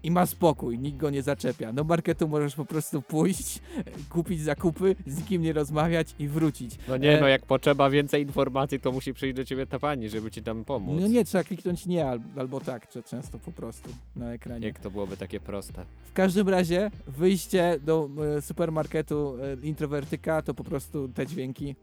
I ma spokój, nikt go nie zaczepia. Do marketu możesz po prostu pójść, e, kupić zakupy, z nikim nie rozmawiać i wrócić. No nie, E, no jak potrzeba więcej informacji, to musi przyjść do ciebie ta pani, żeby ci tam pomóc. No nie, trzeba kliknąć nie al- albo tak, czy często po prostu na ekranie. Jak to byłoby takie proste. W każdym razie wyjście do e, supermarketu e, introwertyka to po prostu te dźwięki.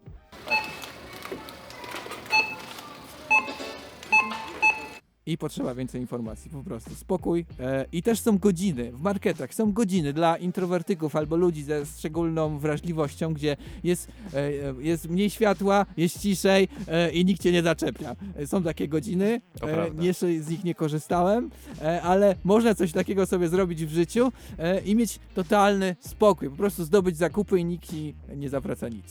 I potrzeba więcej informacji, po prostu. Spokój. E, I też są godziny w marketach. Są godziny dla introwertyków albo ludzi ze szczególną wrażliwością, gdzie jest, e, e, jest mniej światła, jest ciszej e, i nikt cię nie zaczepia. E, Są takie godziny. E, jeszcze z nich nie korzystałem, e, ale można coś takiego sobie zrobić w życiu e, i mieć totalny spokój. Po prostu zdobyć zakupy i nikt ci nie zawraca nic.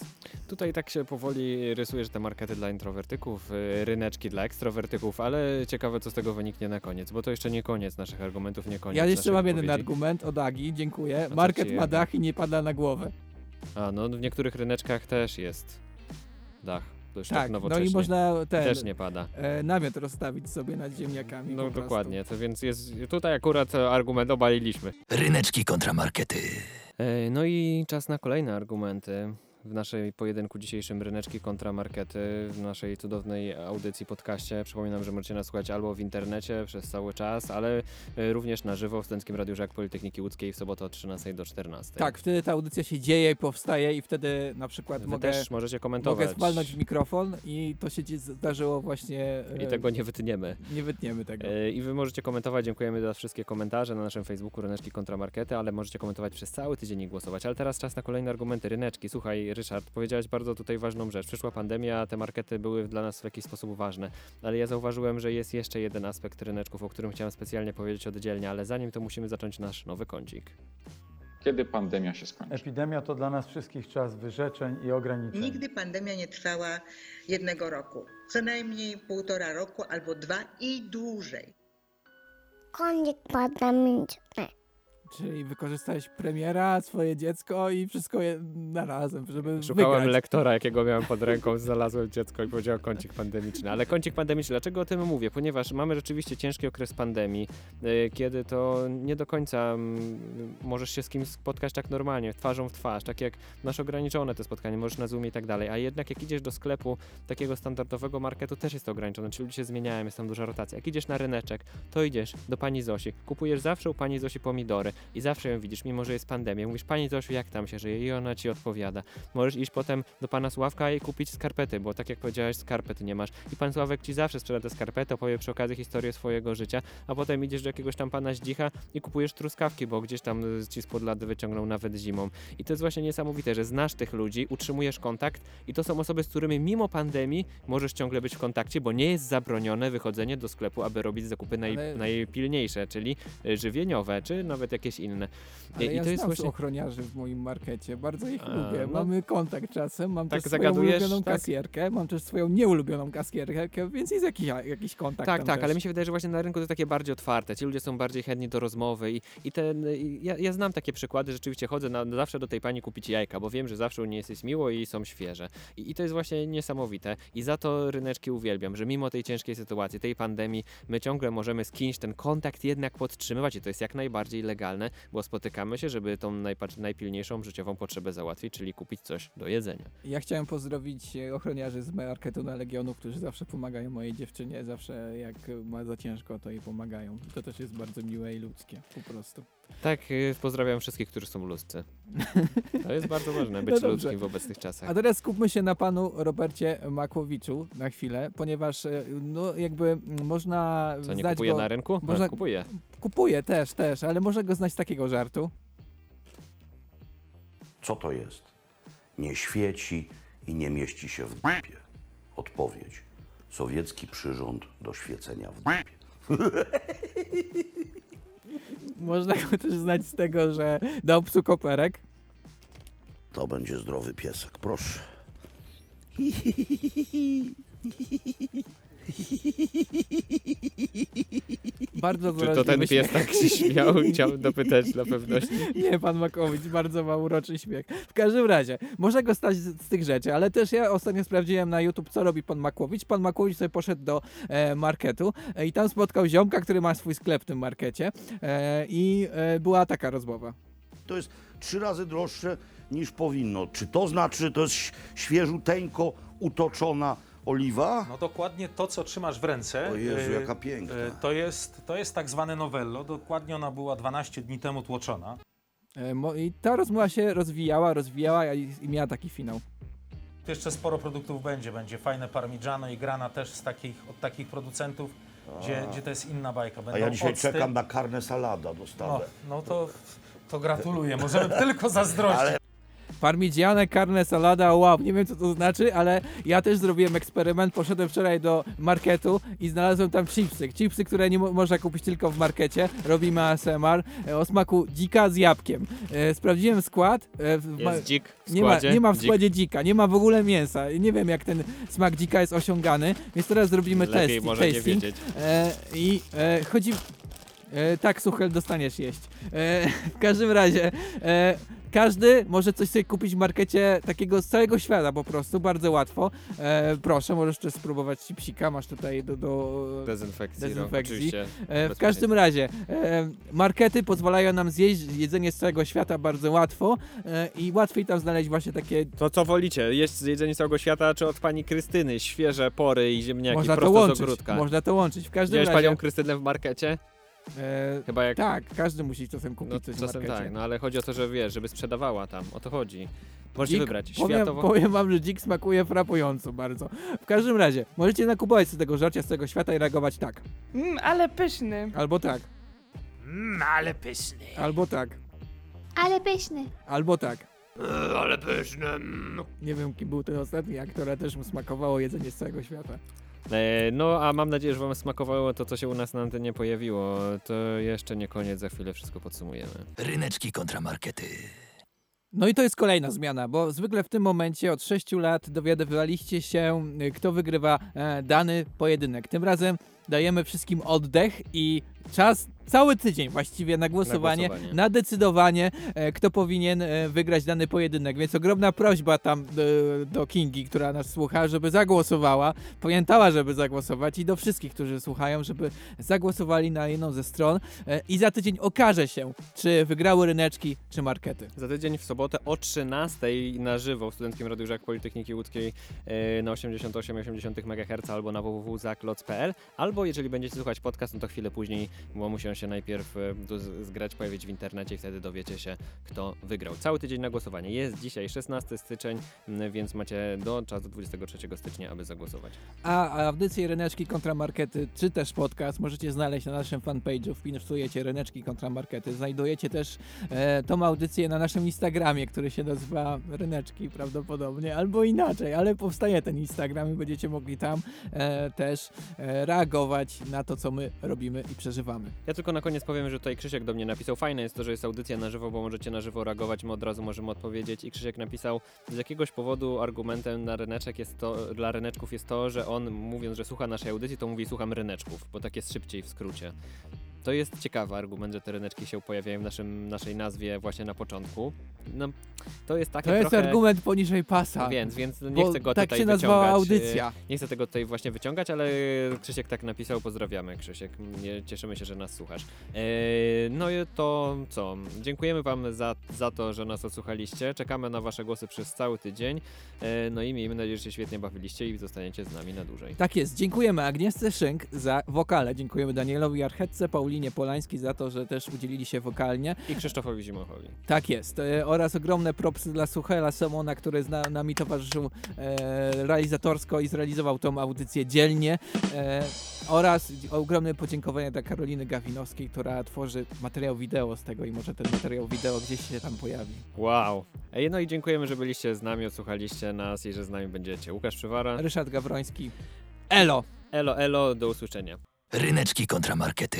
Tutaj tak się powoli rysuje, że te markety dla introwertyków, y, ryneczki dla ekstrowertyków, ale ciekawe co z tego wyniknie na koniec, bo to jeszcze nie koniec naszych argumentów, nie koniec Ja jeszcze mam jeden wypowiedzi. argument od Agi, dziękuję. co Market ma dach i nie pada na głowę. A, no w niektórych ryneczkach też jest dach. To już tak, Tak, no i można ten, Też nie pada. E, namiot rozstawić sobie nad ziemniakami. No dokładnie, to więc jest tutaj akurat e, argument obaliliśmy. Ryneczki kontra markety. E, No i czas na kolejne argumenty w naszej pojedynku dzisiejszym Ryneczki kontra Markety, w naszej cudownej audycji, podcaście. Przypominam, że możecie nas słuchać albo w internecie przez cały czas, ale e, również na żywo w Studenckim Radiu Żak Politechniki Łódzkiej w sobotę od 13 do 14. Tak, wtedy ta audycja się dzieje i powstaje i wtedy na przykład Wy mogę, też możecie komentować. mogę zwalnąć w mikrofon i to się zdarzyło właśnie... e, I tego nie wytniemy. Nie wytniemy tego. E, I wy możecie komentować, dziękujemy za wszystkie komentarze na naszym Facebooku Ryneczki kontra Markety, ale możecie komentować przez cały tydzień i głosować. Ale teraz czas na kolejne argumenty. Ryneczki, słuchaj Ryszard, powiedziałeś bardzo tutaj ważną rzecz. Przyszła pandemia, te markety były dla nas w jakiś sposób ważne, ale ja zauważyłem, że jest jeszcze jeden aspekt ryneczków, o którym chciałem specjalnie powiedzieć oddzielnie, ale zanim to musimy zacząć nasz nowy kącik. Kiedy pandemia się skończy? Epidemia to dla nas wszystkich czas wyrzeczeń i ograniczeń. Nigdy pandemia nie trwała jednego roku. Co najmniej półtora roku albo dwa i dłużej. Konik pandemiczny. Czyli wykorzystałeś premiera, swoje dziecko i wszystko je na razem, żeby Szukałem wygrać. lektora, jakiego miałem pod ręką, znalazłem dziecko i powiedział kącik pandemiczny. Ale kącik pandemiczny, dlaczego o tym mówię? Ponieważ mamy rzeczywiście ciężki okres pandemii, y, kiedy to nie do końca mm, możesz się z kimś spotkać tak normalnie, twarzą w twarz, tak jak masz ograniczone te spotkanie, możesz na Zoomie i tak dalej, a jednak jak idziesz do sklepu takiego standardowego marketu, też jest to ograniczone, ci ludzie się zmieniają, jest tam duża rotacja. Jak idziesz na ryneczek, to idziesz do pani Zosi, kupujesz zawsze u pani Zosi pomidory i zawsze ją widzisz, mimo że jest pandemia. Mówisz, pani Zosiu, jak tam się żyje? I ona ci odpowiada. Możesz iść potem do pana Sławka i kupić skarpety, bo tak jak powiedziałeś, skarpet nie masz. I pan Sławek ci zawsze sprzeda te skarpety, opowie przy okazji historię swojego życia, a potem idziesz do jakiegoś tam pana Zdzicha i kupujesz truskawki, bo gdzieś tam y, ci spod wyciągnął nawet zimą. I to jest właśnie niesamowite, że znasz tych ludzi, utrzymujesz kontakt i to są osoby, z którymi mimo pandemii możesz ciągle być w kontakcie, bo nie jest zabronione wychodzenie do sklepu, aby robić zakupy naj, Ale- najpilniejsze, czyli y, żywieniowe, czy nawet jakieś inne. Ale I ja to jest właśnie... ochroniarzy w moim markecie, bardzo ich A, lubię. no. Mamy kontakt czasem, mam Tak też swoją ulubioną tak? kasjerkę, mam też swoją nieulubioną kasjerkę, więc jest jakiś, jakiś kontakt Tak, tak, też. ale mi się wydaje, że właśnie na rynku to jest takie bardziej otwarte. Ci ludzie są bardziej chętni do rozmowy i, i ten, i ja, ja znam takie przykłady, rzeczywiście chodzę na, zawsze do tej pani kupić jajka, bo wiem, że zawsze u niej jest miło i są świeże. I, I to jest właśnie niesamowite. I za to ryneczki uwielbiam, że mimo tej ciężkiej sytuacji, tej pandemii, my ciągle możemy z kimś ten kontakt jednak podtrzymywać i to jest jak najbardziej legalne. Oryginalne, bo spotykamy się, żeby tą najpilniejszą życiową potrzebę załatwić, czyli kupić coś do jedzenia. Ja chciałem pozdrowić e, ochroniarzy z marketu na Legionów, którzy zawsze pomagają mojej dziewczynie, zawsze jak ma za ciężko, to jej pomagają. To też jest bardzo miłe i ludzkie, po prostu. Tak, y, pozdrawiam wszystkich, którzy są ludzcy. To jest bardzo ważne, [LAUGHS] być No ludzkim w obecnych czasach. A teraz skupmy się na panu Robercie Makłowiczu na chwilę, ponieważ e, no jakby można Co, nie znać kupuje go... na rynku? Można... No, kupuje. Kupuje też, też, ale może go znać z takiego żartu. Co to jest? Nie świeci i nie mieści się w dupie. Odpowiedź. Sowiecki przyrząd do świecenia w dupie. [LAUGHS] Można go też znać z tego, że dał psu koperek. To będzie zdrowy piesek, proszę. [LAUGHS] Bardzo Czy to ten pies tak się śmiał? [LAUGHS] Chciałem dopytać dla pewności. Nie, pan Makowicz, bardzo ma uroczy śmiech. W każdym razie, może go stać z, z tych rzeczy, ale też ja ostatnio sprawdziłem na YouTube, co robi pan Makłowicz. Pan Makłowicz sobie poszedł do e, marketu e, i tam spotkał ziomka, który ma swój sklep w tym markecie e, i e, była taka rozmowa. To jest trzy razy droższe niż powinno. Czy to znaczy, że to jest świeżuteńko utoczona oliwa? No dokładnie to, co trzymasz w ręce. O Jezu, e, jaka piękna. e, To jest, to jest tak zwane novello. Dokładnie ona była 12 dni temu tłoczona. E, I ta rozmowa się rozwijała, rozwijała i, miała taki finał. Tu jeszcze sporo produktów będzie. Będzie fajne parmigiano i grana też z takich, od takich producentów, gdzie, A. gdzie to jest inna bajka. A Będą ja dzisiaj octy. czekam na karne salada, No, dostawę. no to, to gratuluję. Możemy [LAUGHS] tylko zazdrościć. Ale- Parmigiane, carne salada, wow, nie wiem co to znaczy, ale ja też zrobiłem eksperyment, poszedłem wczoraj do marketu i znalazłem tam chipsy. Chipsy, które nie mo można kupić tylko w markecie. Robimy ASMR e, o smaku dzika z jabłkiem. E, sprawdziłem skład. E, Jest dzik w nie, ma, nie ma w Dzik. składzie dzika, nie ma w ogóle mięsa. Nie wiem jak ten smak dzika jest osiągany, więc teraz zrobimy Lepiej test, może nie tasting. wiedzieć. E, I e, chodzi... E, tak, Suchel, dostaniesz jeść. E, [LAUGHS] w każdym razie, e, każdy może coś sobie kupić w markecie takiego z całego świata po prostu, bardzo łatwo. E, proszę, możesz też spróbować chipsika, masz tutaj do, do Dezynfekcji, no, dezynfekcji. oczywiście. E, w każdym razie, e, markety pozwalają nam zjeść jedzenie z całego świata bardzo łatwo e, i łatwiej tam znaleźć właśnie takie To co wolicie? Jeść jedzenie z całego świata, czy od pani Krystyny? Świeże pory i ziemniaki Można to prosto łączyć, z ogródka. można to łączyć. W każdym Widziałeś razie... panią Krystynę w markecie? E, Chyba jak... Tak, każdy musi czasem kupić No, coś w czasem markecie. tak, no ale chodzi o to, że wiesz, żeby sprzedawała tam, o to chodzi. Możecie Dzik- wybrać powiem, światowo. powiem wam, że dzik smakuje frapująco bardzo. W każdym razie, możecie nakupować z tego żarcia z tego świata i reagować tak. Mm, ale pyszny. Albo tak. Mm, ale pyszny. Albo tak. Ale pyszny. Albo tak. ale pyszny. Nie wiem, kim był ten ostatni aktor, ale też mu smakowało jedzenie z całego świata. E, No, a mam nadzieję, że wam smakowało to, co się u nas na antenie pojawiło. To jeszcze nie koniec, za chwilę wszystko podsumujemy. Ryneczki kontra markety. No i to jest kolejna zmiana, bo zwykle w tym momencie od 6 lat dowiadywaliście się, y, kto wygrywa e, dany pojedynek. Tym razem dajemy wszystkim oddech i czas cały tydzień właściwie na głosowanie, na, głosowanie. decydowanie, e, kto powinien e, wygrać dany pojedynek. Więc ogromna prośba tam do, do Kingi, która nas słucha, żeby zagłosowała, pamiętała, żeby zagłosować i do wszystkich, którzy słuchają, żeby zagłosowali na jedną ze stron e, i za tydzień okaże się, czy wygrały ryneczki, czy markety. Za tydzień w sobotę o 13 na żywo w Studenckim Radiu Żak Politechniki Łódzkiej e, na 88,8 MHz albo na www.zakloc.pl albo jeżeli będziecie słuchać podcast, no to chwilę później, bo musi on się najpierw e, zgrać, pojawić w internecie i wtedy dowiecie się, kto wygrał. Cały tydzień na głosowanie. Jest dzisiaj 16 styczeń, więc macie do czasu 23 stycznia, aby zagłosować. A audycję Ryneczki kontra Markety, czy też podcast możecie znaleźć na naszym fanpage'u. Wpisujecie Ryneczki kontra Markety. Znajdujecie też e, tą audycję na naszym Instagramie, który się nazywa Ryneczki prawdopodobnie, albo inaczej, ale powstaje ten Instagram i będziecie mogli tam e, też e, reagować na to, co my robimy i przeżywamy. Ja tylko na koniec powiem, że tutaj Krzysiek do mnie napisał. Fajne jest to, że jest audycja na żywo, bo możecie na żywo reagować, my od razu możemy odpowiedzieć. I Krzysiek napisał, z jakiegoś powodu argumentem na ryneczek jest to, dla ryneczków jest to, że on mówiąc, że słucha naszej audycji, to mówi słucham ryneczków, bo tak jest szybciej w skrócie. To jest ciekawy argument, że te ryneczki się pojawiają w naszym, naszej nazwie właśnie na początku. No, to jest takie To jest trochę... argument poniżej pasa. No więc, więc nie Bo chcę go tak tutaj się nazwała wyciągać. audycja. e, Nie chcę tego tutaj właśnie wyciągać, ale Krzysiek tak napisał. Pozdrawiamy Krzysiek. Cieszymy się, że nas słuchasz. E, no i to co? Dziękujemy wam za, za to, że nas odsłuchaliście. Czekamy na wasze głosy przez cały tydzień. E, no i miejmy nadzieję, że się świetnie bawiliście i zostaniecie z nami na dłużej. Tak jest. Dziękujemy Agnieszce Szynk za wokale. Dziękujemy Danielowi Archetce, Paulinie Polański za to, że też udzielili się wokalnie. I Krzysztofowi Zimochowi. Tak jest. E, oraz ogromne propsy dla Suchela Samona, który z na, nami towarzyszył e, realizatorsko i zrealizował tą audycję dzielnie. E, oraz ogromne podziękowania dla Karoliny Gawinowskiej, która tworzy materiał wideo z tego i może ten materiał wideo gdzieś się tam pojawi. Wow. Ej, no i dziękujemy, że byliście z nami, odsłuchaliście nas i że z nami będziecie. Łukasz Przywara. Ryszard Gawroński. Elo! Elo, elo, do usłyszenia. Ryneczki kontramarkety.